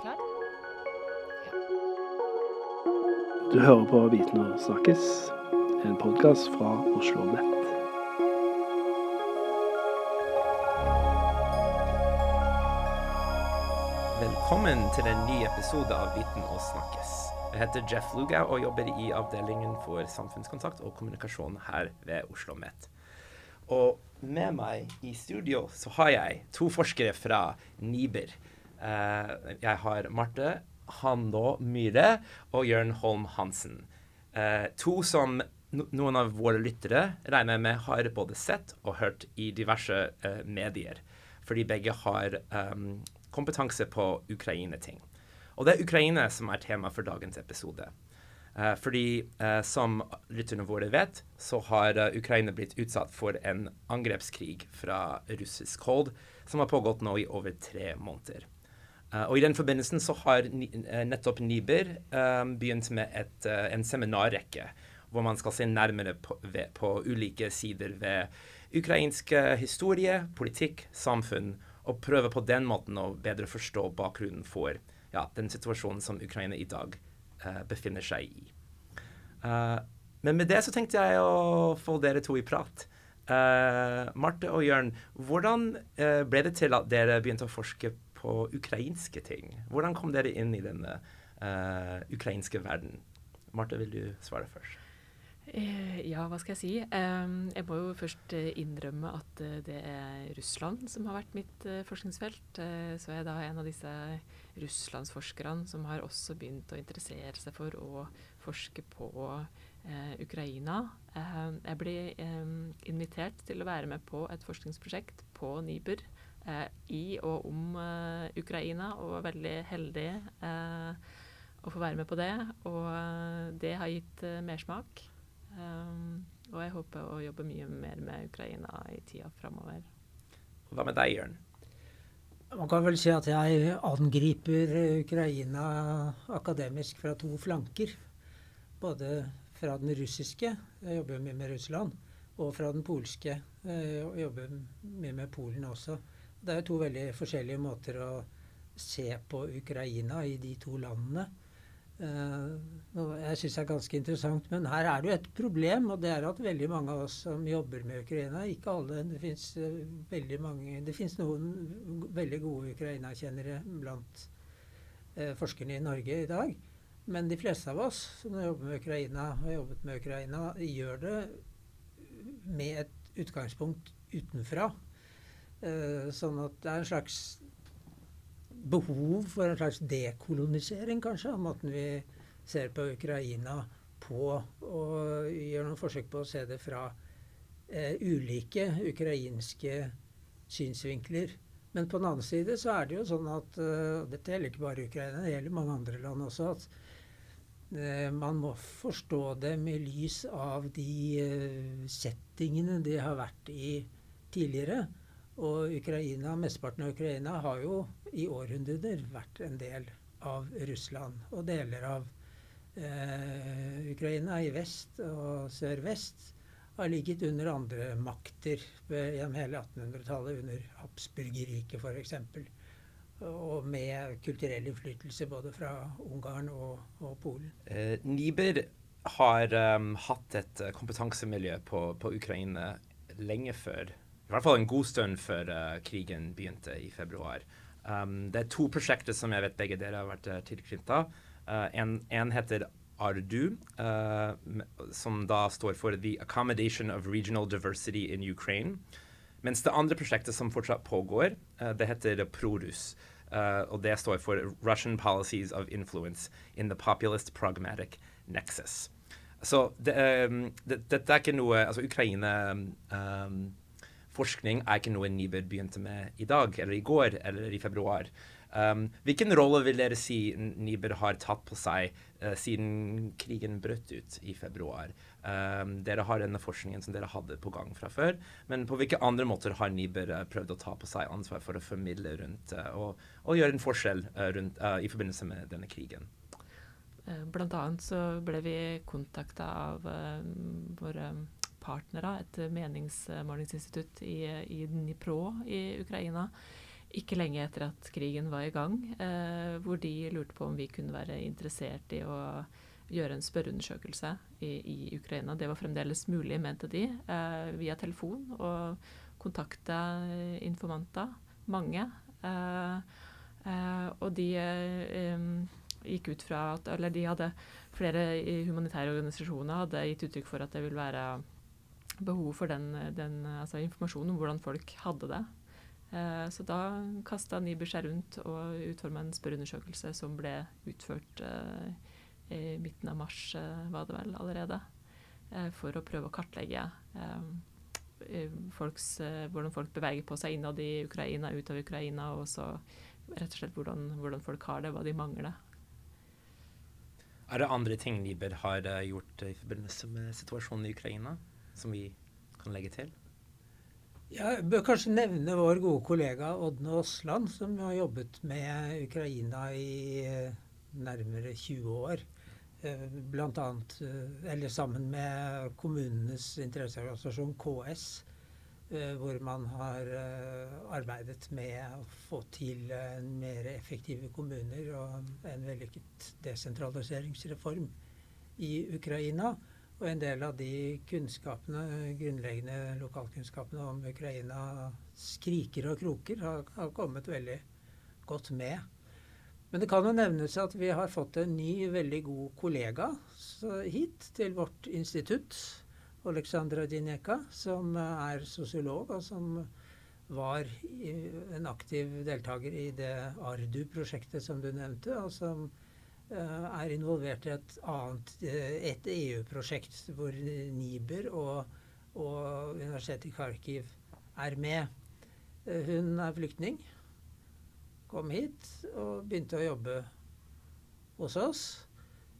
Klar? Du hører på Viten og snakkes, en podkast fra Oslo Nett. Velkommen til en ny episode av Viten og snakkes. Jeg heter Jeff Lugau og jobber i avdelingen for samfunnskontakt og kommunikasjon her ved Oslo OsloMet. Og med meg i studio så har jeg to forskere fra NIBR. Uh, jeg har Marte Handå Myhre og Jørn Holm Hansen. Uh, to som no noen av våre lyttere regner med har både sett og hørt i diverse uh, medier. Fordi begge har um, kompetanse på Ukraine-ting. Og det er Ukraina som er tema for dagens episode. Uh, fordi uh, som lytterne våre vet, så har uh, Ukraina blitt utsatt for en angrepskrig fra russisk hold som har pågått nå i over tre måneder. og I den forbindelsen så har nettopp Niber begynt med et, en seminarrekke hvor man skal se nærmere på, på ulike sider ved ukrainsk historie, politikk, samfunn og prøve på den måten å bedre forstå bakgrunnen for ja, den situasjonen som Ukraina i dag befinner seg i. Uh, men med det så tenkte jeg å få dere to i prat. Uh, Marte og Jørn, hvordan ble det til at dere begynte å forske på ukrainske ting? Hvordan kom dere inn i denne ukrainske verden? Marte, vil du svare først? Eh, ja, hva skal jeg si. Jeg må jo først eh, innrømme at eh, det er Russland som har vært mitt forskningsfelt. Så er jeg da en av disse russlandsforskerne som har også begynt å interessere seg for å forske på Ukraina. Jeg ble invitert til å være med på et forskningsprosjekt på NIBR i og om Ukraina, og var veldig heldig å få være med på det. Og det har gitt mersmak. Og jeg håper å jobbe mye mer med Ukraina i tida framover. Hva med deg, Jørn? Man kan vel si at jeg angriper Ukraina akademisk fra to flanker. Både fra den russiske, jeg jobber mye med Russland, og fra den polske, jeg jobber mye med Polen også. Det er to veldig forskjellige måter å se på Ukraina i de to landene. Uh, jeg syns er ganske interessant. Men her er det jo et problem, og det er at veldig mange av oss som jobber med Ukraina Ikke alle. Det fins uh, veldig mange Det fins noen veldig gode Ukraina-kjennere blant uh, forskerne i Norge i dag. Men de fleste av oss som jobber med Ukraina, har jobbet med Ukraina, gjør det med et utgangspunkt utenfra. sånn at det er en slags behov for en slags dekolonisering, kanskje, av måten vi ser på Ukraina på. Og gjør noen forsøk på å se det fra eh, ulike ukrainske synsvinkler. Men på den annen side så er det jo sånn at uh, Dette gjelder ikke bare Ukraina, det gjelder mange andre land også. at uh, man må forstå det med lys av de uh, settingene de har vært i tidligere. Og Ukraina, mesteparten av Ukraina har jo i århundrer vært en del av Russland. Og deler av eh, Ukraina i vest og sør-vest har ligget under andre makter gjennom hele 1800-tallet, under Habsburgerriket f.eks. Og med kulturell innflytelse både fra Ungarn og, og Polen. Eh, Niber har um, hatt et kompetansemiljø på, på Ukraina lenge før i hvert fall en god stund før uh, krigen begynte i februar. Um, det er to prosjekter som jeg vet begge dere har vært uh, tilknyttet. Uh, en, en, heter ARDU, som da står for The Accommodation of Regional Diversity in Ukraine. Mens det andre prosjektet som fortsatt pågår, det heter ProRus. Og det står for Russian Policies of Influence in the Populist Pragmatic Nexus. Så det, um, det, dette er ikke noe Altså Ukraina um, forskning er ikke noe Niber begynte med i dag, eller i går, eller i februar. Um, hvilken rolle vil dere si Niber har tatt på seg uh, siden krigen brøt ut i februar? Um, dere har denne forskningen som dere hadde på gang fra før, men på hvilke andre måter har Niber uh, prøvd å ta på seg ansvar for å formidle rundt uh, og, og, gjøre en forskjell rundt, i forbindelse med denne krigen? Blant annet så ble vi kontakta av våre partnere, et meningsmålingsinstitutt i, i Dnipro i Ukraina, ikke lenge etter at krigen var i gang, eh, hvor de lurte på om vi kunne være interessert i å gjøre en spørreundersøkelse i, i Ukraina. Det var fremdeles mulig, mente de, eh, via telefon, og kontakte informanter. Mange. Eh, eh, og de eh, gikk ut fra at Eller de hadde flere humanitære organisasjoner hadde gitt uttrykk for at det vil være behov for den, den altså informasjonen om hvordan folk hadde det. Eh, så da kasta Niber seg rundt og utforma en spørreundersøkelse som ble utført eh, i midten av mars, eh, var det vel allerede, for å prøve å kartlegge folks, hvordan folk beveger på seg innad i Ukraina, ut av Ukraina, og så rett og slett hvordan, hvordan folk har det, hva de mangler. Er det andre ting Niber har gjort i forbindelse med situasjonen i Ukraina, som vi kan legge til? Jeg bør kanskje nevne vår gode kollega Ådne Aasland, som har jobbet med Ukraina i nærmere 20 år. Eh, blant annet, eh, eller sammen med kommunenes interesseorganisasjon KS, eh, hvor man har arbeidet med å få til mer effektive kommuner og en vellykket desentraliseringsreform i Ukraina. Og en del av de kunnskapene, grunnleggende lokalkunnskapene om Ukraina, skriker og kroker, har, har kommet veldig godt med. Men det kan jo nevnes at vi har fått en ny, veldig god kollega hit til vårt institutt. Aleksandra Dineka, som er sosiolog, og som var en aktiv deltaker i det ARDU-prosjektet som du nevnte, og som er involvert i et annet uh, et EU-prosjekt hvor Niber og, og Universitetet i Kharkiv er med. Uh, hun er flyktning kom hit og begynte å jobbe hos oss.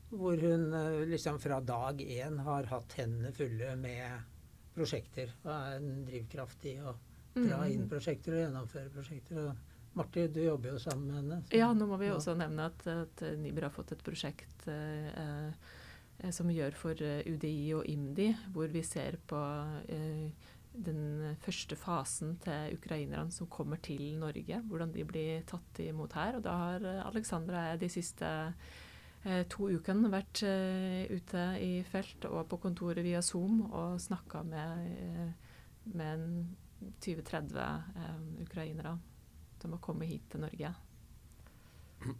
Hvor hun eh, liksom fra dag én har hatt hendene fulle med prosjekter. Og er en drivkraft i å dra mm. inn prosjekter og gjennomføre prosjekter. Og Marti, du jobber jo sammen med henne. Ja, nå må vi også nevne at, at Niber har fått et prosjekt eh, eh, som vi gjør for eh, UDI og IMDi, hvor vi ser på eh, den første fasen til ukrainerne som kommer til Norge. Hvordan de blir tatt imot her. Og da har Alexandra og jeg de siste eh, to ukene vært eh, ute i felt og på kontoret via Zoom og snakka med, eh, med 20-30 eh, ukrainere som å komme hit til Norge.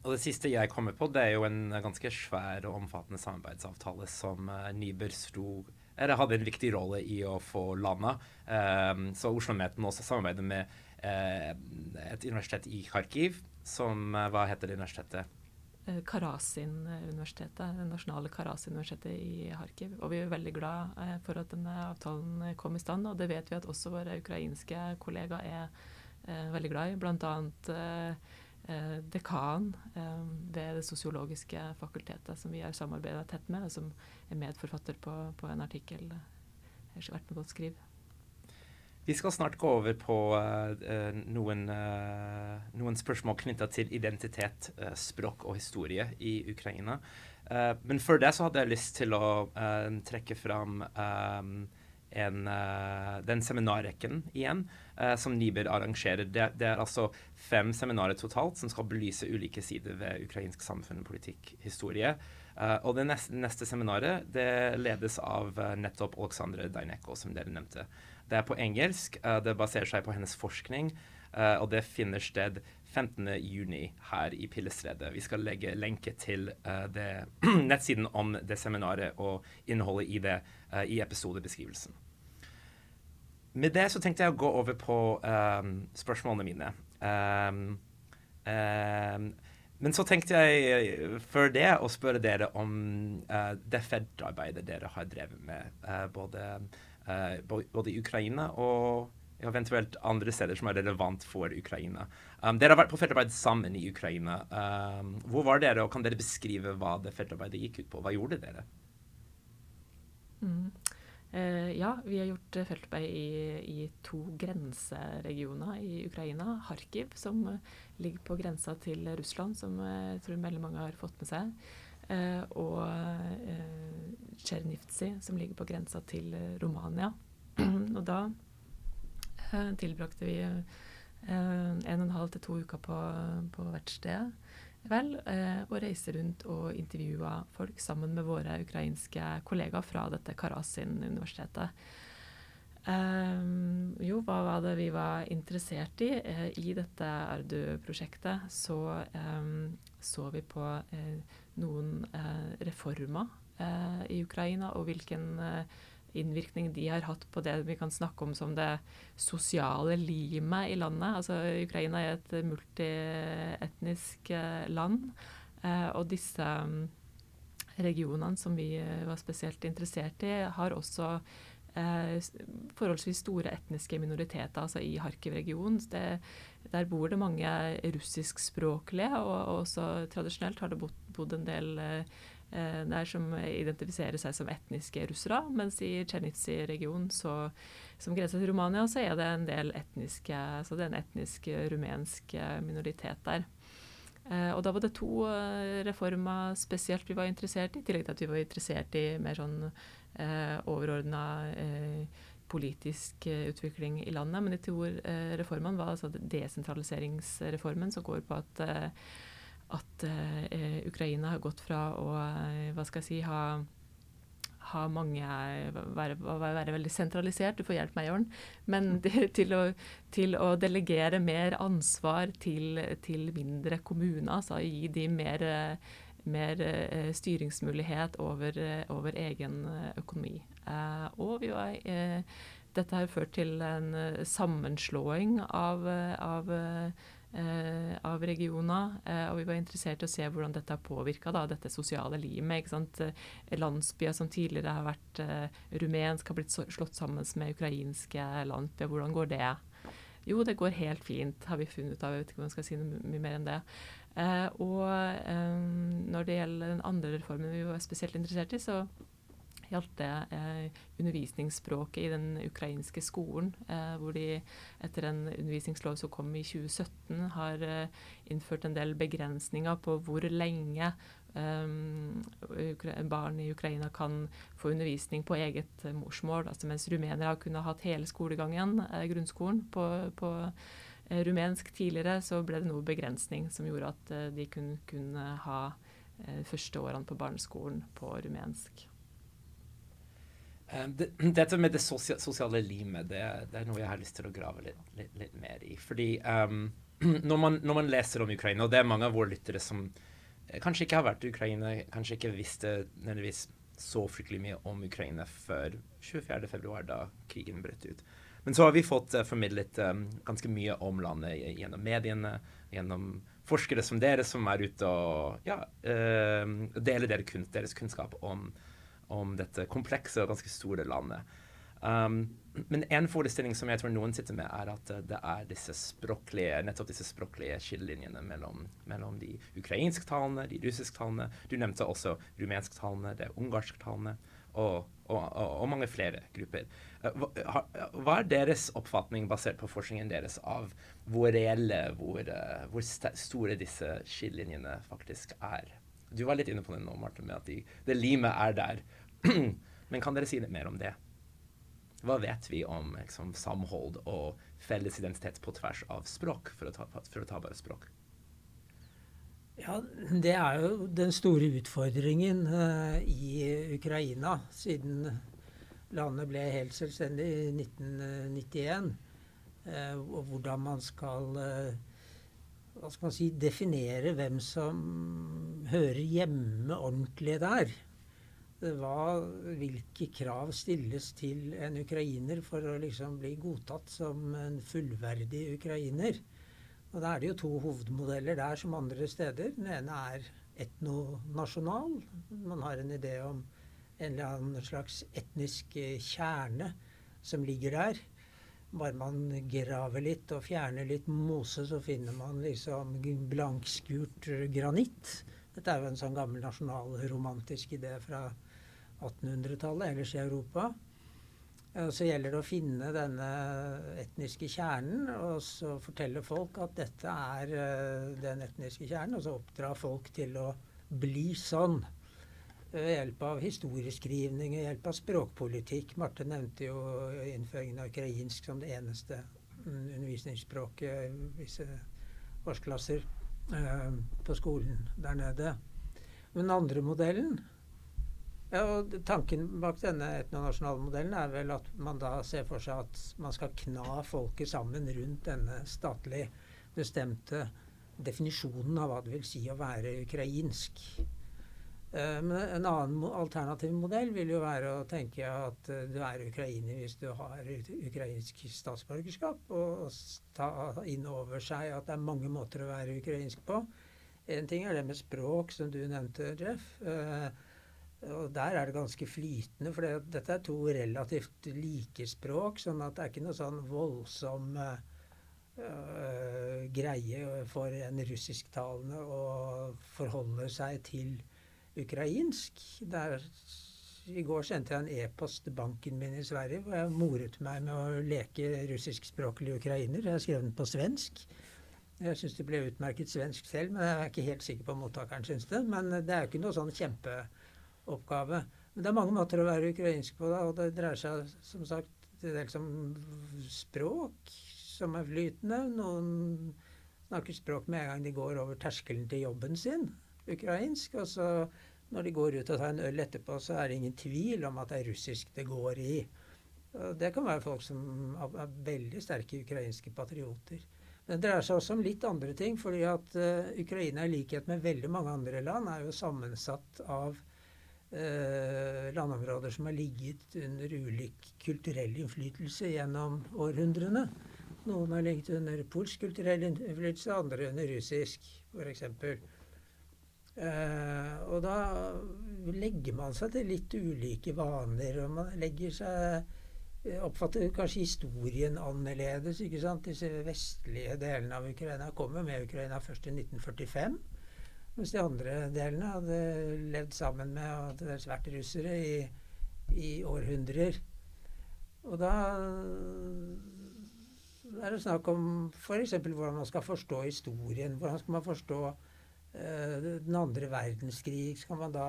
Og Det siste jeg kommer på, det er jo en ganske svær og omfattende samarbeidsavtale som uh, Nyber sto eller hadde en viktig rolle i å få landa. Um, så Oslo-meten også samarbeider med uh, et universitet i Kharkiv, som uh, Hva heter det universitetet? Eh, Karasin-universitetet, det nasjonale Karasin-universitetet i Kharkiv. Og vi er veldig glad for at denne avtalen kom i stand, og det vet vi at også våre ukrainske kollegaer er veldig glad i. Blant annet eh, dekan eh, ved Det sosiologiske fakultetet, som vi har samarbeida tett med, og som er medforfatter på, på en artikkel jeg har vært med på å skrive. Vi skal snart gå over på uh, noen, uh, noen, spørsmål knytta til identitet, uh, språk og historie i Ukraina. men før det så hadde jeg lyst til å trekke fram um, en, uh, den seminarrekken igjen, uh, som Niber arrangerer. Det, det, er altså fem seminarer totalt som skal belyse ulike sider ved ukrainsk samfunn, politikk, historie. Uh, og det neste, neste, seminaret det ledes av nettopp Aleksandr Dajneko, som dere nevnte. Det er på engelsk. det baserer seg på hennes forskning, og det finner sted 15.6 her i Pillestredet. Vi skal legge lenke til det, nettsiden om det seminaret og innholdet i det i episodebeskrivelsen. Med det så tenkte jeg å gå over på um, spørsmålene mine. Um, um, men så tenkte jeg før det å spørre dere om uh, det feltarbeidet dere har drevet med, uh, både, uh, både, i Ukraina og eventuelt andre steder som er relevant for Ukraina. Um, dere har vært på feltarbeid sammen i Ukraina. Um, hvor var dere, og kan dere beskrive hva det feltarbeidet gikk ut på? Hva gjorde dere? Mm. Uh, ja, vi har gjort feltarbeid i, i, to grenseregioner i Ukraina. Kharkiv, som uh, ligger på grensa til Russland, som jeg tror veldig mange har fått med seg. og Tsjernivtsi, som ligger på grensa til Romania. og da tilbrakte vi en og en halv til to uker på, på verkstedet. Vel, og reiste rundt og intervjue folk sammen med våre ukrainske kollegaer fra dette Karasin-universitetet. Um, jo, hva var det vi var interessert i? Eh, I dette Ardu-prosjektet så um, så vi på eh, noen eh, reformer i Ukraina, og hvilken innvirkning de har hatt på det vi kan snakke om som det sosiale limet i landet. Altså, Ukraina er et multietnisk land, og disse um, regionene som vi var spesielt interessert i, har også eh, forholdsvis store etniske minoriteter altså i Kharkiv-regionen. Der bor det mange russiskspråklige, og, og, også tradisjonelt har det bodd en del eh, der som identifiserer seg som etniske russere. Mens i Tsjernitsi-regionen, som grenser til Romania, så er det en del etniske Så det er en etnisk rumensk minoritet der. Eh, og da var det to eh, reformer spesielt vi var interessert i, i tillegg til at vi var interessert i mer sånn eh, overordna eh, politisk eh, utvikling i landet. Men de to eh, reformene var altså desentraliseringsreformen, som går på at, eh, at Ukraina har gått fra å hva skal jeg si, ha ha mange være, være, veldig sentralisert. Du får hjelpe meg, Jørn. Men mm. til å, til å delegere mer ansvar til, til mindre kommuner. Altså gi de mer, mer uh, styringsmulighet over, over, egen økonomi. Eh, og vi var, eh, dette har ført til en sammenslåing av, av Eh, av regioner. Eh, og vi var interessert i å se hvordan dette har påvirka dette sosiale limet. ikke sant? Eh, landsbyer som tidligere har vært rumensk, har blitt slått sammen med ukrainske landsbyer. Hvordan går det? Jo, det går helt fint, har vi funnet ut av. Jeg vet ikke om jeg skal si noe mye mer enn det. Eh, og eh, når det gjelder den andre reformen vi var spesielt interessert i, så gjaldt det eh, undervisningsspråket i den ukrainske skolen, eh, hvor de etter en undervisningslov som kom i 2017, har eh, innført en del begrensninger på hvor lenge eh, barn i Ukraina kan få undervisning på eget eh, morsmål. Altså mens rumenere har kunnet hatt hele skolegangen, eh, grunnskolen, på, på rumensk tidligere, så ble det noe begrensning som gjorde at de kunne, kunne ha første årene på barneskolen på rumensk. Det, dette med det sosiale, limet, det, det, er noe jeg har lyst til å grave litt, litt, litt mer i. Fordi um, når, man, når, man, leser om Ukraina, og det er mange av våre lyttere som eh, kanskje ikke har vært i Ukraina, kanskje ikke visste nødvendigvis så fryktelig mye om Ukraina før 24.2, da krigen brøt ut. Men så har vi fått uh, formidlet um, ganske mye om landet gjennom mediene, gjennom forskere som dere, som er ute og ja, uh, deler deres, kunst, deres kunnskap om om dette komplekse og ganske store landet. Um, men en forestilling som jeg tror noen sitter med, er at det er disse språklige, nettopp disse språklige skillelinjene mellom, mellom de ukrainsktalende, de russisktalende. Du nevnte også rumensktalende, det ungarsktalende og, og, og, og, mange flere grupper. Uh, hva, hva, er deres oppfatning, basert på forskningen deres, av hvor reelle, hvor, uh, hvor store disse skillelinjene faktisk er? Du var litt inne på det nå, Marte, med at de, det limet er der. Men kan dere si litt mer om det? Hva vet vi om liksom, samhold og felles identitet på tvers av språk, for å ta, for å ta bare språk? Ja, Det er jo den store utfordringen uh, i Ukraina siden landet ble helt selvstendig i 1991. Uh, og hvordan man skal uh, hva skal man si, definere hvem som hører hjemme ordentlig der. Hva, hvilke krav stilles til en ukrainer for å liksom bli godtatt som en fullverdig ukrainer? Og Da er det jo to hovedmodeller der som andre steder. Den ene er etnonasjonal. Man har en idé om en eller annen slags etnisk kjerne som ligger der. Bare man graver litt og fjerner litt mose, så finner man liksom blankskurt granitt. Dette er jo en sånn gammel nasjonalromantisk idé fra 1800-tallet ellers i Europa. Og så gjelder det å finne denne etniske kjernen og så fortelle folk at dette er uh, den etniske kjernen, og så oppdra folk til å bli sånn ved hjelp av historieskrivning, ved hjelp av språkpolitikk. Marte nevnte jo innføringen av ukrainsk som det eneste undervisningsspråket i visse årsklasser eh, på skolen der nede. Men den andre modellen ja, og Tanken bak denne etnonasjonale modellen er vel at man da ser for seg at man skal kna folket sammen rundt denne statlig bestemte definisjonen av hva det vil si å være ukrainsk. Uh, men en annen alternativ modell vil jo være å tenke at uh, du er ukrainer hvis du har ukrainsk statsborgerskap, og, ta inn over seg at det er mange måter å være ukrainsk på. En ting er det med språk, som du nevnte, Jeff. Og der er det ganske flytende, for det, dette er to relativt like språk. sånn at det er ikke noe sånn voldsom uh, greie for en russisktalende å forholde seg til ukrainsk. Der, I går sendte jeg en e-post til banken min i Sverige hvor jeg moret meg med å leke russiskspråklig ukrainer. Jeg skrev den på svensk. Jeg syns det ble utmerket svensk selv, men jeg er ikke helt sikker på om mottakeren syns det. Men det er jo ikke noe sånn kjempe oppgave. Men det er mange måter å være ukrainsk på, da, og det dreier seg som sagt til dels om språk som er flytende. Noen snakker språk med en gang de går over terskelen til jobben sin, ukrainsk. Og så når de går ut og tar en øl etterpå, så er det ingen tvil om at det er russisk det går i. Og det kan være folk som er veldig sterke ukrainske patrioter. Men det dreier seg også om litt andre ting. fordi at uh, Ukraina, i likhet med veldig mange andre land, er jo sammensatt av eh, landområder som har ligget under ulik kulturell innflytelse gjennom århundrene. Noen har ligget under polsk kulturell innflytelse, andre under russisk, f.eks. Uh, og da legger man seg til litt ulike vaner, og man legger seg eh, Oppfatter kanskje historien annerledes. ikke sant? Disse vestlige delene av Ukraina kommer med Ukraina først i 1945. Mens de andre delene hadde levd sammen med og hadde dels vært russere i, i århundrer. Og da er det snakk om f.eks. hvordan man skal forstå historien. Hvordan skal man forstå uh, den andre verdenskrig? Skal man da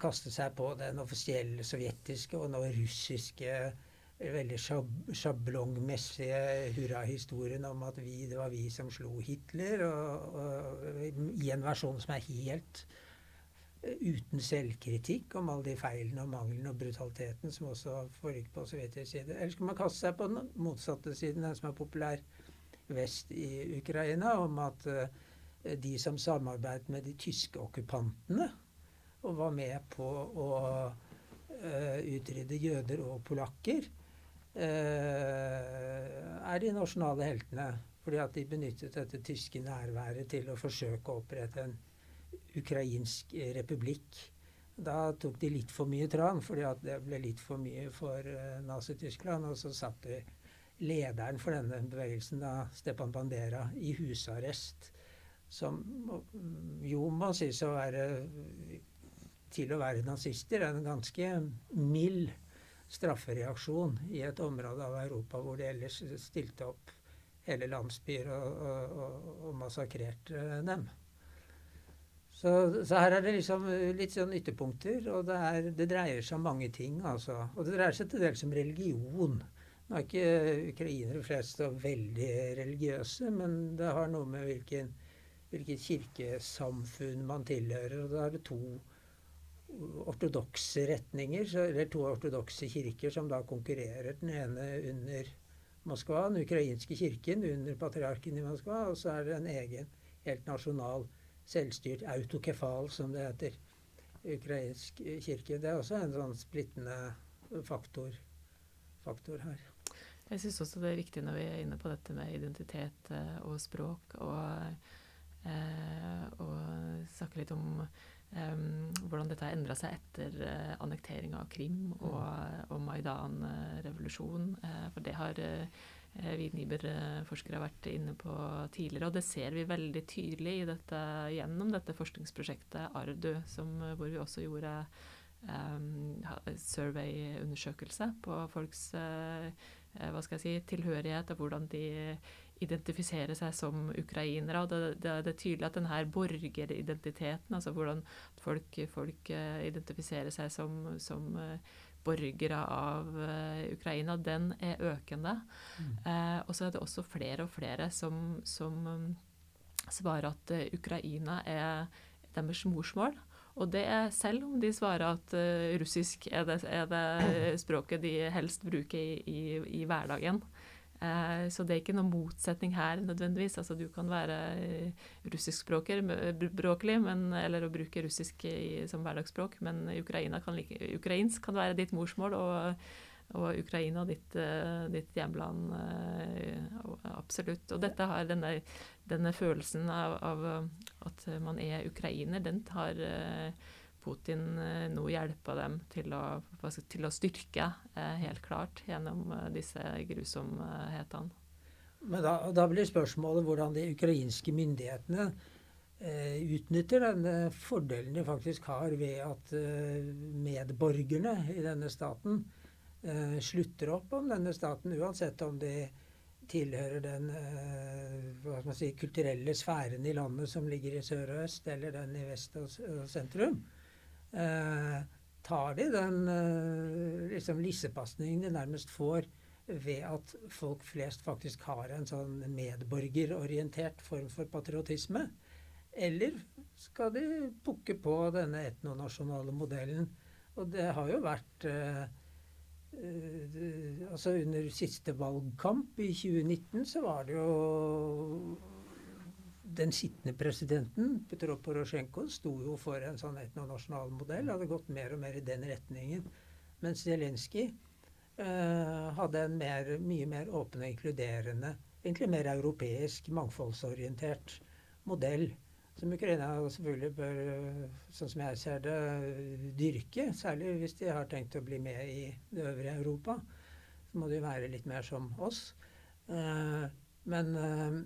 kaste seg på den offisielle sovjetiske og nå russiske veldig sjablongmessige hurrahistorien om at vi, det var vi som slo Hitler, og, og, i en versjon som er helt eh, uten selvkritikk om alle de feilene og manglene og brutaliteten som også foregikk på sovjetisk side. Eller skal man kaste seg på den motsatte siden, den som er populær vest i Ukraina, om at uh, de som samarbeidet med de tyske okkupantene og var med på å uh, utrydde jøder og polakker, Eh, er de nasjonale heltene. Fordi at de benyttet dette tyske nærværet til å forsøke å opprette en ukrainsk republikk. Da tok de litt for mye tran, fordi at det ble litt for mye for uh, Nazi-Tyskland. Og så satte lederen for denne bevegelsen, da, Stepan Bandera, i husarrest. Som jo må sies å være til å være nazister en ganske mild straffereaksjon i et område av Europa hvor de ellers stilte opp hele landsbyer og, og, og, massakrerte dem. Så, så, her er det liksom litt sånn ytterpunkter, og det, er, det, dreier seg om mange ting. altså. Og det dreier seg til dels om religion. Nå er ikke ukrainere flest så veldig religiøse, men det har noe med hvilken, hvilket kirkesamfunn man tilhører. og Da er to ortodokse retninger, eller to ortodokse kirker som da konkurrerer. Den ene under Moskva, den ukrainske kirken under patriarken i Moskva, og så er det en egen, helt nasjonal, selvstyrt autokefal, som det heter, ukrainsk kirke. Det er også en sånn splittende faktor, faktor her. Jeg syns også det er viktig når vi er inne på dette med identitet eh, og språk, og, eh, og snakke litt om hvordan dette har endra seg etter uh, eh, annektering av Krim og, mm. og Maidan-revolusjonen. Uh, for det har uh, vi Niber-forskere vært inne på tidligere. Og det ser vi veldig tydelig dette, gjennom dette forskningsprosjektet ARDU, som, hvor vi også gjorde um, survey-undersøkelse på folks hva skal jeg si, tilhørighet og hvordan de identifisere seg som ukrainere. og Det, det, det er tydelig at denne borgeridentiteten, altså hvordan folk, folk uh, identifiserer seg som, som uh, borgere av uh, Ukraina, den er økende. Mm. Eh, og så er det også flere og flere som, som svarer at Ukraina er deres morsmål. Og det er selv om de svarer at russisk er det, er det, språket de helst bruker i, i, i hverdagen. Eh, så det er ikke noen motsetning her nødvendigvis. Altså du kan være eh, russiskspråklig, eller å bruke russisk i, som hverdagsspråk, men kan like, ukrainsk kan være ditt morsmål. og og Ukraina, ditt, uh, ditt hjemland. Absolutt. Og dette har denne, denne følelsen av, av, at man er ukrainer, den uh, Putin eh, nå hjelper dem til å, til å styrke, eh, helt klart, gjennom eh, disse grusomhetene. Men da, da, blir spørsmålet hvordan de ukrainske myndighetene eh, utnytter denne fordelen de faktisk har ved at eh, medborgerne i denne staten eh, slutter opp om denne staten, uansett om de tilhører den si, kulturelle sfæren i landet som ligger i sør og øst, eller den i vest og, og sentrum tar de den eh, liksom lissepasningen de nærmest får ved at folk flest faktisk har en sånn medborgerorientert form for patriotisme? Eller skal de pukke på denne etnonasjonale modellen? Og det har jo vært eh, eh, altså Under siste valgkamp i 2019 så var det jo den sittende presidenten, Petro Porosjenko, sto jo for en sånn etnonasjonal modell. Hadde gått mer og mer i den retningen. Mens Zelenskyj eh, hadde en mer, mye mer åpen og inkluderende, egentlig mer europeisk, mangfoldsorientert modell. Som Ukraina selvfølgelig bør, sånn som jeg ser det, dyrke. Særlig hvis de har tenkt å bli med i det øvrige Europa. Så må de være litt mer som oss. Eh, men eh,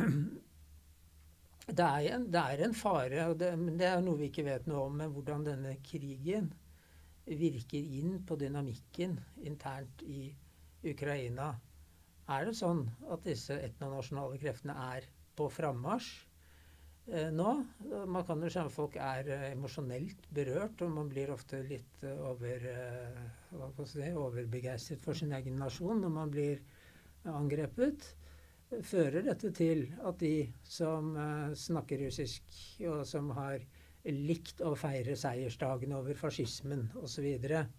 det er, en, det er en fare, og det, det, er noe vi ikke vet noe om, med hvordan denne krigen virker inn på dynamikken internt i Ukraina. Er det sånn at disse etnonasjonale kreftene er på frammarsj eh, nå? Man kan jo skjønne at folk er eh, emosjonelt berørt, og man blir ofte litt eh, over, eh, si, overbegeistret for sin egen nasjon når man blir angrepet fører dette til at de som uh, snakker russisk, og som har likt å feire seiersdagen over fascismen osv., og,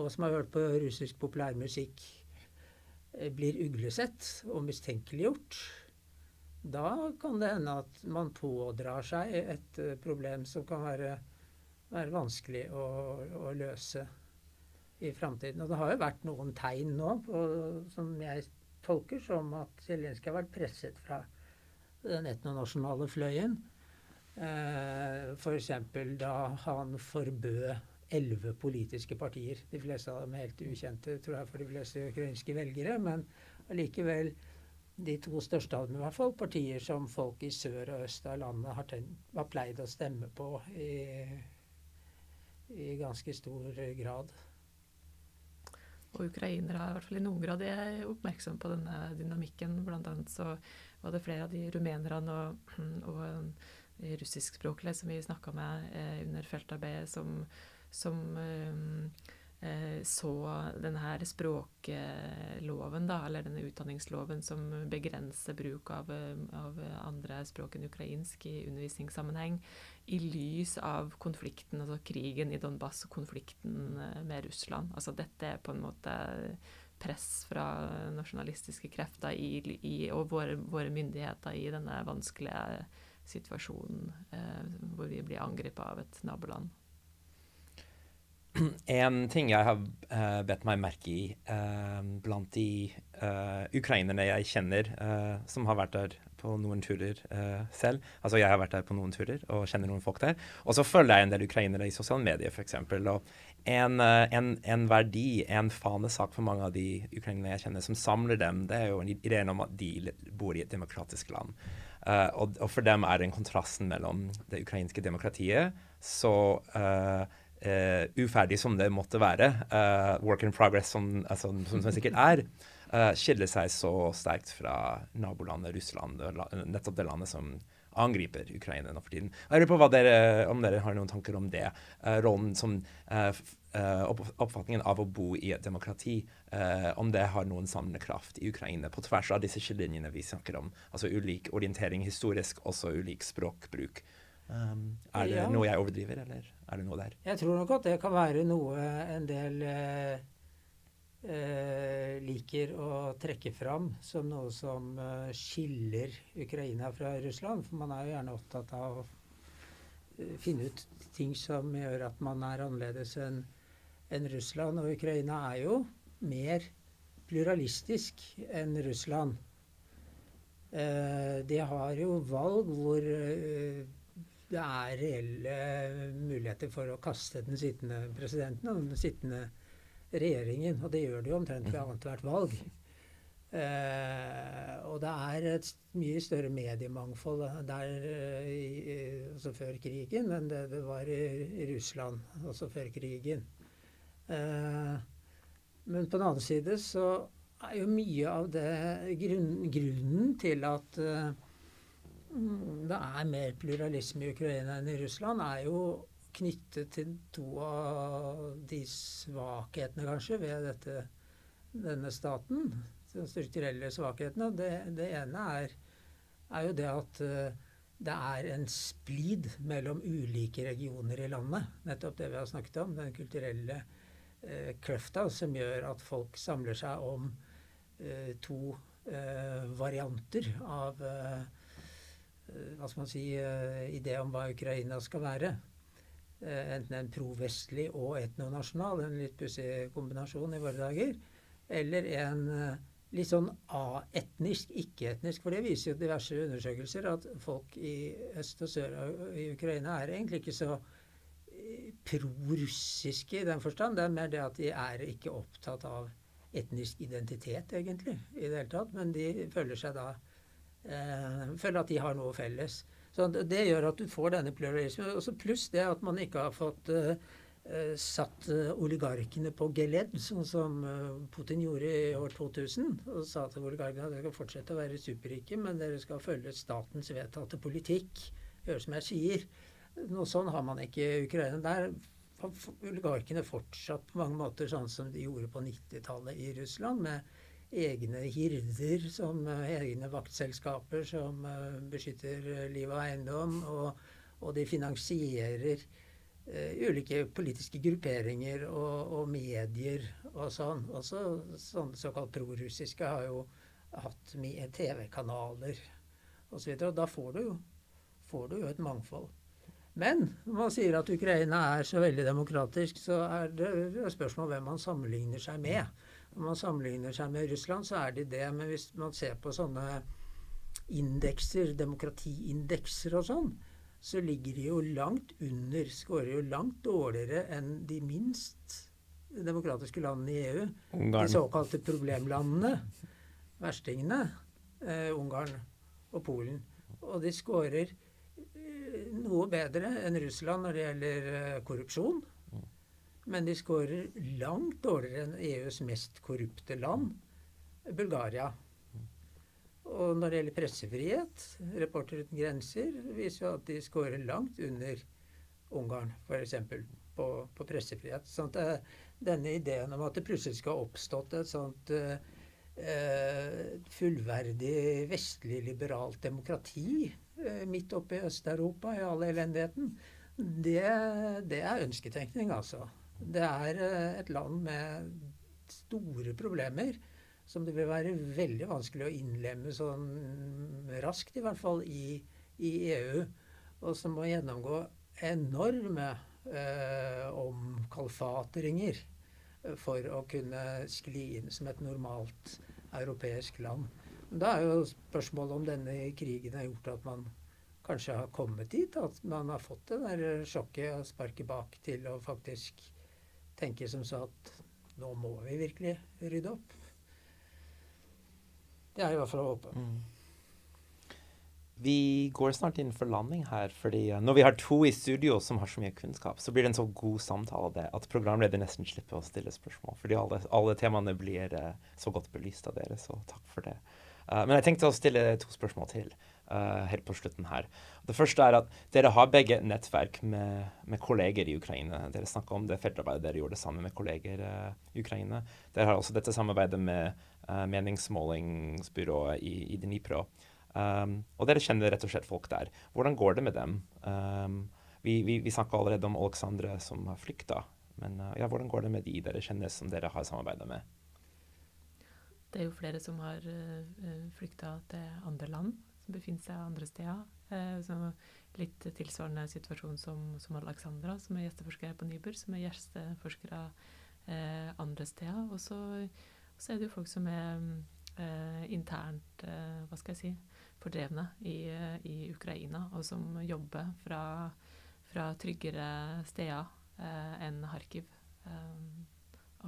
og som har hørt på russisk populærmusikk, uh, blir uglesett og mistenkeliggjort, da kan det hende at man pådrar seg et uh, problem som kan være, være vanskelig å, å, løse i framtiden. Og det har jo vært noen tegn nå på, som jeg tolker som at Zelenskyj har vært presset fra den etnonasjonale fløyen. Eh, F.eks. da han forbød elleve politiske partier. De fleste av dem er helt ukjente tror jeg, for de fleste ukrainske velgere. Men allikevel de to største av dem i hvert fall, partier som folk i sør og øst av landet har, tenkt, har pleid å stemme på i, i ganske stor grad. Og ukrainere er i hvert fall i noen grad er oppmerksomme på denne dynamikken. Blant annet så var det flere av de rumenerne og, og de russiskspråklige som vi snakka med eh, under feltarbeidet, som, som eh, Eh, så denne språkloven, da, eller denne utdanningsloven som begrenser bruk av, av, andre språk enn ukrainsk i undervisningssammenheng, i lys av konflikten, altså krigen i Donbass og konflikten eh, med Russland. Altså dette er på en måte press fra nasjonalistiske krefter i, i, og våre, våre, myndigheter i denne vanskelige situasjonen eh, hvor vi blir angrepet av et naboland. En ting jeg har uh, bedt meg merke i uh, blant de uh, ukrainerne jeg kjenner som har vært der på noen turer selv Altså jeg har vært der på noen turer og kjenner noen folk der. Og så følger jeg en del ukrainere i sosiale medier, f.eks. Og en, en, en, verdi, en fanesak for mange av de ukrainerne jeg kjenner, som samler dem, det er jo ideen om at de bor i et demokratisk land. Og, og, for dem er den kontrasten mellom det ukrainske demokratiet så uh, uh, uferdig som det måtte være, uh, work in progress som, altså, som det sikkert er, uh, skiller seg så sterkt fra nabolandet Russland, nettopp det landet som angriper Ukraina nå for tiden. Jeg lurer på dere, om dere har noen tanker om det. Rollen som Oppfatningen av å bo i et demokrati, om det har noen samlende kraft i Ukraina, på tvers av disse skillelinjene vi snakker om. Altså ulik orientering historisk, også ulik språkbruk. Um, er det ja. noe jeg overdriver, eller er det noe der? Jeg tror nok at det kan være noe en del eh, liker å trekke fram som noe som eh, skiller Ukraina fra Russland. For man er jo gjerne opptatt av å eh, finne ut ting som gjør at man er annerledes enn en Russland. Og Ukraina er jo mer pluralistisk enn Russland. Eh, de har jo valg hvor eh, det er reelle muligheter for å kaste den sittende presidenten og den sittende regjeringen. Og det gjør de jo omtrent ved annethvert valg. Eh, og det er et mye større mediemangfold der i, også før krigen enn det det var i, Russland også før krigen. Eh, men på den annen side så er jo mye av det grunn, grunnen til at eh, det er mer pluralisme i Ukraina enn i Russland, er jo knyttet til to av de svakhetene, kanskje, ved dette, denne staten. De strukturelle svakhetene. Det, det ene er, er, jo det at uh, det er en splid mellom ulike regioner i landet. Nettopp det vi har snakket om. Den kulturelle eh, kløfta som gjør at folk samler seg om eh, to varianter av hva skal man si, idé om hva Ukraina skal være. Eh, enten en provestlig og etnonasjonal, en litt pussig kombinasjon i våre dager, eller en eh, litt sånn a-etnisk, ikke-etnisk. For det viser jo diverse undersøkelser at folk i øst og sør i Ukraina er egentlig ikke så prorussiske i den forstand. Det er mer det at de er ikke opptatt av etnisk identitet, egentlig, i det hele tatt. Men de føler seg da eh, føler at de har noe felles. Så det gjør at du får denne pluralismen. Pluss det at man ikke har fått eh, satt uh, oligarkene på geledd, sånn som uh, Putin gjorde i år 2000. Og sa til oligarkene at dere skal fortsette å være superrike, men dere skal følge statens vedtatte politikk. Gjøre som jeg sier. Noe sånn har man ikke i Ukraina. Der har oligarkene fortsatt på mange måter sånn som de gjorde på 90-tallet i Russland. med egne hirder, som eh, egne vaktselskaper som eh, beskytter eh, liv og eiendom. Og, og de finansierer ulike politiske grupperinger og, og, medier og sånn. Også sånne såkalt prorussiske har jo hatt TV-kanaler osv. Og, og da får du, jo, får du jo et mangfold. Men når man sier at Ukraina er så veldig demokratisk, så er det spørsmål hvem man sammenligner seg med. Når man sammenligner seg med Russland, så er de det. Men hvis man ser på sånne indekser, demokratiindekser og sånn, så ligger de jo langt under, skårer jo langt dårligere enn de minst demokratiske landene i EU. Ungarn. De såkalte problemlandene. Verstingene. Eh, Ungarn og Polen. Og de skårer eh, noe bedre enn Russland når det gjelder eh, korrupsjon. Men de skårer langt dårligere enn EUs mest korrupte land, Bulgaria. Og når det gjelder pressefrihet, Reporter uten grenser viser jo at de skårer langt under Ungarn, f.eks. På, på pressefrihet. Sånn at eh, denne ideen om at det plutselig skal ha oppstått et sånt uh, fullverdig vestlig liberalt demokrati uh, midt oppe i Øst-Europa i all elendigheten, det, det er ønsketenkning, altså. Det er eh, et land med store problemer som det vil være veldig vanskelig å innlemme sånn raskt, i hvert fall, i, i EU. Og som må gjennomgå enorme eh, omkalfatringer for å kunne skli inn som et normalt europeisk land. Da er jo spørsmålet om denne krigen har gjort at man kanskje har kommet dit. At man har fått det der sjokket og sparket bak til å faktisk tenker som så at nå må vi virkelig rydde opp. Det er i hvert fall å håpe. Mm. vi går snart inn for landing her. fordi uh, når vi har to i studio som har så mye kunnskap, så blir det en så god samtale det, at programleder nesten slipper å stille spørsmål. Fordi alle, alle temaene blir uh, så godt belyst av dere, så takk for det. Uh, men jeg tenkte å stille to spørsmål til helt på slutten her. Det første er at dere har begge nettverk med, med kolleger i Ukraina. Dere snakka om det feltarbeidet dere gjorde sammen med kolleger i Ukraina. Dere har også dette samarbeidet med meningsmålingsbyrået i, i Dnipro. Um, og dere kjenner rett og slett folk der. Hvordan går det med dem? Um, vi vi, vi snakka allerede om Alexandre som har flykta. Men uh, ja, hvordan går det med de dere kjenner som dere har samarbeida med? Det er jo flere som har uh, flykta til andre land, befinner seg andre steder. Eh, litt tilsvarende situasjon som, som Alexandra, som er gjesteforsker på Nybur, som er gjesteforskere eh, andre steder. Og så, er det jo folk som er internt, hva skal jeg si, fordrevne i, i, Ukraina, og som jobber fra, fra tryggere steder eh, enn Kharkiv eh,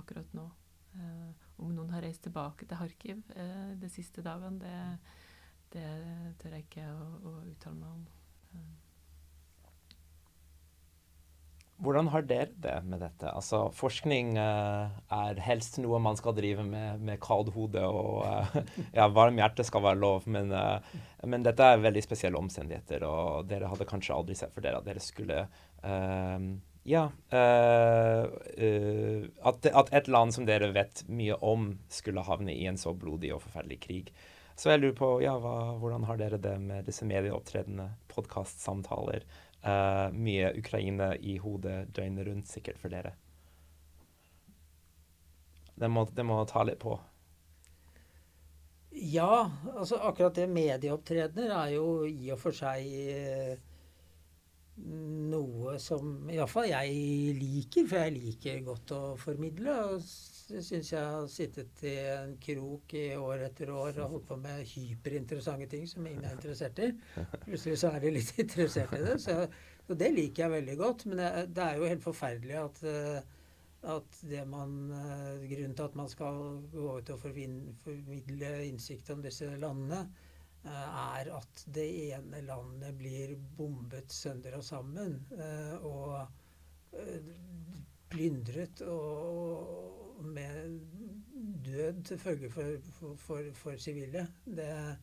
akkurat nå. Eh, om noen har reist tilbake til Kharkiv eh, de siste dagene, det, det, tør jeg ikke å, å uttale meg om. Hvordan har dere det med dette? Altså, forskning uh, er helst noe man skal drive med med kaldt hode, og uh, ja, varm hjerte skal være lov, men, uh, men, dette er veldig spesielle omstendigheter, og dere hadde kanskje aldri sett for dere at dere skulle Ja at, at, et land som dere vet mye om, skulle havne i en så blodig og forferdelig krig. Så jeg lurer på, ja, hva, hvordan har dere det med disse medieopptredenene, podkastsamtaler? Uh, mye Ukraina i hodet døgnet rundt, sikkert for dere. Det må, det må ta litt på. Ja, altså akkurat det medieopptredener er jo i og for seg eh, noe som iallfall jeg liker, for jeg liker godt å formidle. og syns jeg har sittet i en krok i år etter år og holdt på med hyperinteressante ting som ingen er interessert i. Plutselig så er de litt interessert i det. Så, så det liker jeg veldig godt. Men det, det er jo helt forferdelig at, eh, at det man, eh, grunnen til at man skal gå ut og formidle innsikt om disse landene, eh, er at det ene landet blir bombet sønder og sammen. Og plyndret og med død til følge for sivile. Det,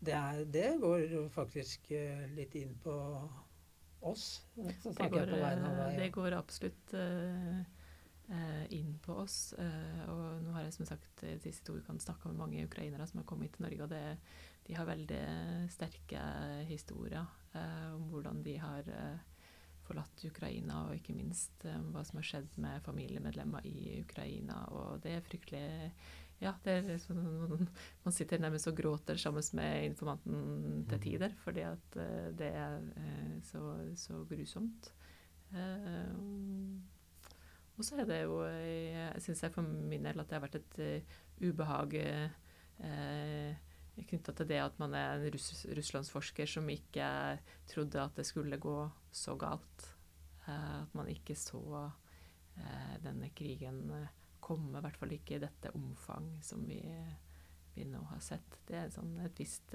det, det, går faktisk eh, litt inn på oss. Det går, eh, det går, absolutt uh, inn på oss. Uh, og nå har jeg som sagt de siste to ukene snakka med mange ukrainere som har kommet til Norge. og det, de har veldig sterke historier uh, om hvordan de har forlatt Ukraina, og ikke minst um, hva som har skjedd med familiemedlemmer i Ukraina. Og det er fryktelig Ja, det er liksom, man sitter nærmest og gråter sammen med informanten til mm. tider, fordi at uh, det er uh, så, så, grusomt. Uh, og så er det jo Jeg syns for min del at det har vært et ubehag knytta til det at man er en russ russlandsforsker som ikke trodde at det skulle gå så galt. Eh, at man ikke så eh, denne krigen eh, komme, i hvert fall ikke i dette omfang som vi, vi nå har sett. Det er sånn et visst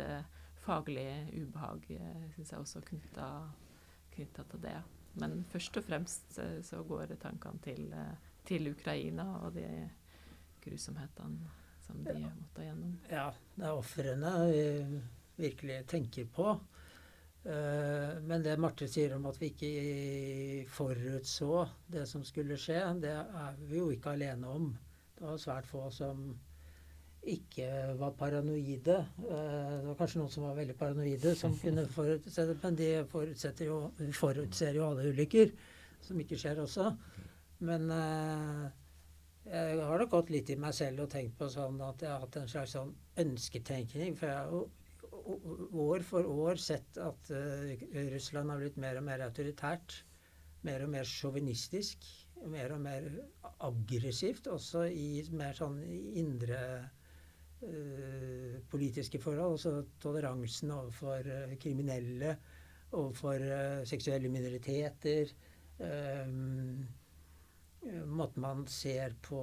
faglig ubehag, eh, syns jeg også, knytta til det. Men først og fremst så går tankene til, til Ukraina og de grusomhetene som de ja. måtte gjennom. Ja, det er ofrene vi virkelig tenker på. Uh, men det Marte sier om at vi ikke forutså det som skulle skje, det er vi jo ikke alene om. Det var svært få som ikke var paranoide. Uh, det var kanskje noen som var veldig paranoide, som kunne forutse det, men de jo, forutser jo alle ulykker, som ikke skjer også. Men uh, jeg har nok gått litt i meg selv og tenkt på sånn at jeg har hatt en slags sånn ønsketenkning. For jeg har jo år for år sett at uh, Russland har blitt mer og mer autoritært. Mer og mer sjåvinistisk. Mer og mer aggressivt. Også i mer sånn indre uh, politiske forhold. Altså toleransen overfor uh, kriminelle, overfor seksuelle minoriteter. Um, måten man ser på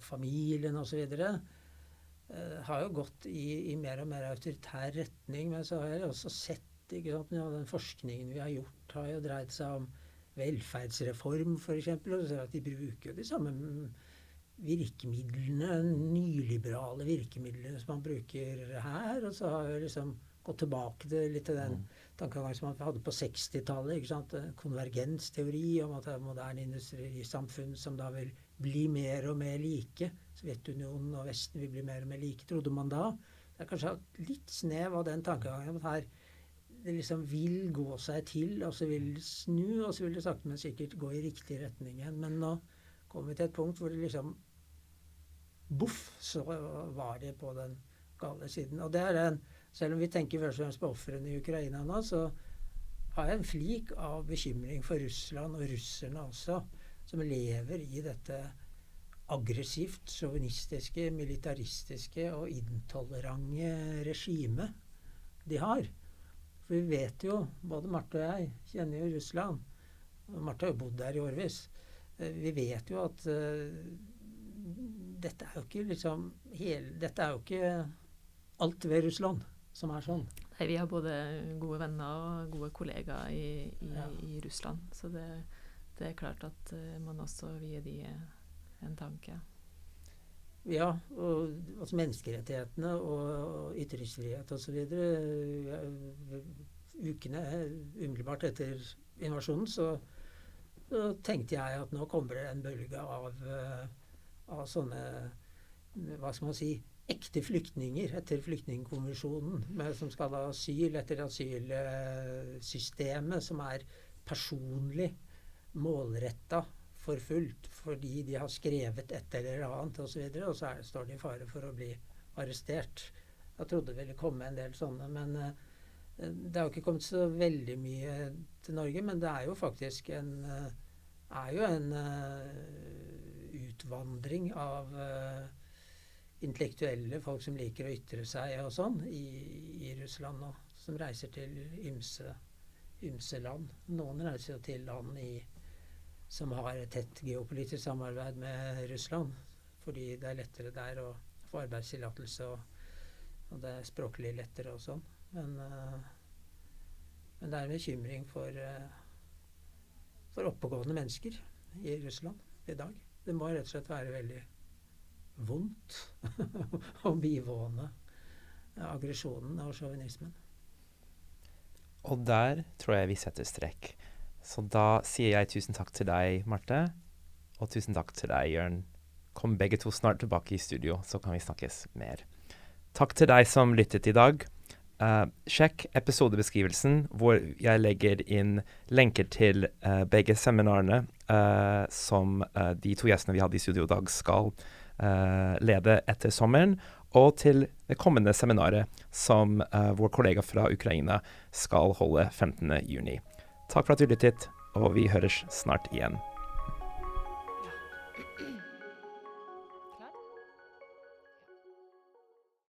familien osv. uh, har jo gått i, i, mer og mer autoritær retning. Men så har jeg også sett ikke sant, ja, den forskningen vi har gjort, har jo dreid seg om velferdsreform, f.eks. Og så at de bruker jo de samme virkemidlene, nyliberale virkemidlene som man bruker her. Og så har jeg liksom gått tilbake til litt til den mm. Tankegangen som man hadde på 60-tallet. Konvergensteori om at det er moderne industrisamfunn som da vil bli mer og mer like. Sovjetunionen og Vesten vil bli mer og mer like, trodde man da. Det er kanskje litt snev av den tankegangen at her det liksom vil gå seg til, og så vil det snu, og så vil det sakte, men sikkert gå i riktig retning igjen. Men nå kommer vi til et punkt hvor det liksom Boff, så var det på den gale siden. Og det er en Selv om vi tenker først og fremst på ofrene i Ukraina nå, så har jeg en flik av bekymring for Russland og russerne også, som lever i dette aggressivt, sjåvinistiske, militaristiske og intolerante regimet de har. For vi vet jo, både Marte og jeg kjenner jo Russland. Marte har jo bodd der i årevis. Eh, vi vet jo at uh, dette er jo ikke liksom hele, Dette er jo ikke alt ved Russland som er sånn. Nei, vi har både gode venner og gode kollegaer i, i, ja. i Russland. Så det, det, er klart at uh, man også vier de en tanke. Ja, og altså menneskerettighetene og ytringsfrihet osv. Ukene umiddelbart etter invasjonen så, så, tenkte jeg at nå kommer det en bølge av uh, av sånne hva skal man si ekte flyktninger etter flyktningkonvensjonen, som skal ha asyl etter asylsystemet, som er personlig målretta forfulgt fordi de har skrevet et eller annet osv., og, så videre, og så er, står de i fare for å bli arrestert. Jeg trodde det ville komme en del sånne, men uh, det har ikke kommet så veldig mye til Norge. Men det er jo faktisk en, uh, er jo en uh, utvandring av intellektuelle, folk som liker å ytre seg og sånn, i, i Russland nå. Som reiser til ymse, ymse land. Noen reiser jo til land i, som har et tett geopolitisk samarbeid med Russland. Fordi det er lettere der å få arbeidstillatelse, og, og, det er språklig lettere og sånn. Men, uh, men, det er en bekymring for, uh, for oppegående mennesker i Russland i dag. Det må rett og slett være veldig vondt å bivåne aggresjonen og sjåvinismen. Og der tror jeg vi setter strekk. Så da sier jeg tusen takk til deg, Marte. Og tusen takk til deg, Jørn. Kom begge to snart tilbake i studio, så kan vi snakkes mer. Takk til deg som lyttet i dag. Uh, sjekk episodebeskrivelsen, hvor jeg legger inn lenker til uh, begge seminarene uh, som de to gjestene vi hadde i studio i dag, skal lede etter sommeren. Og til det kommende seminaret som vår kollega fra Ukraina skal holde 15.6. Takk for at du lyttet, og vi høres snart igjen.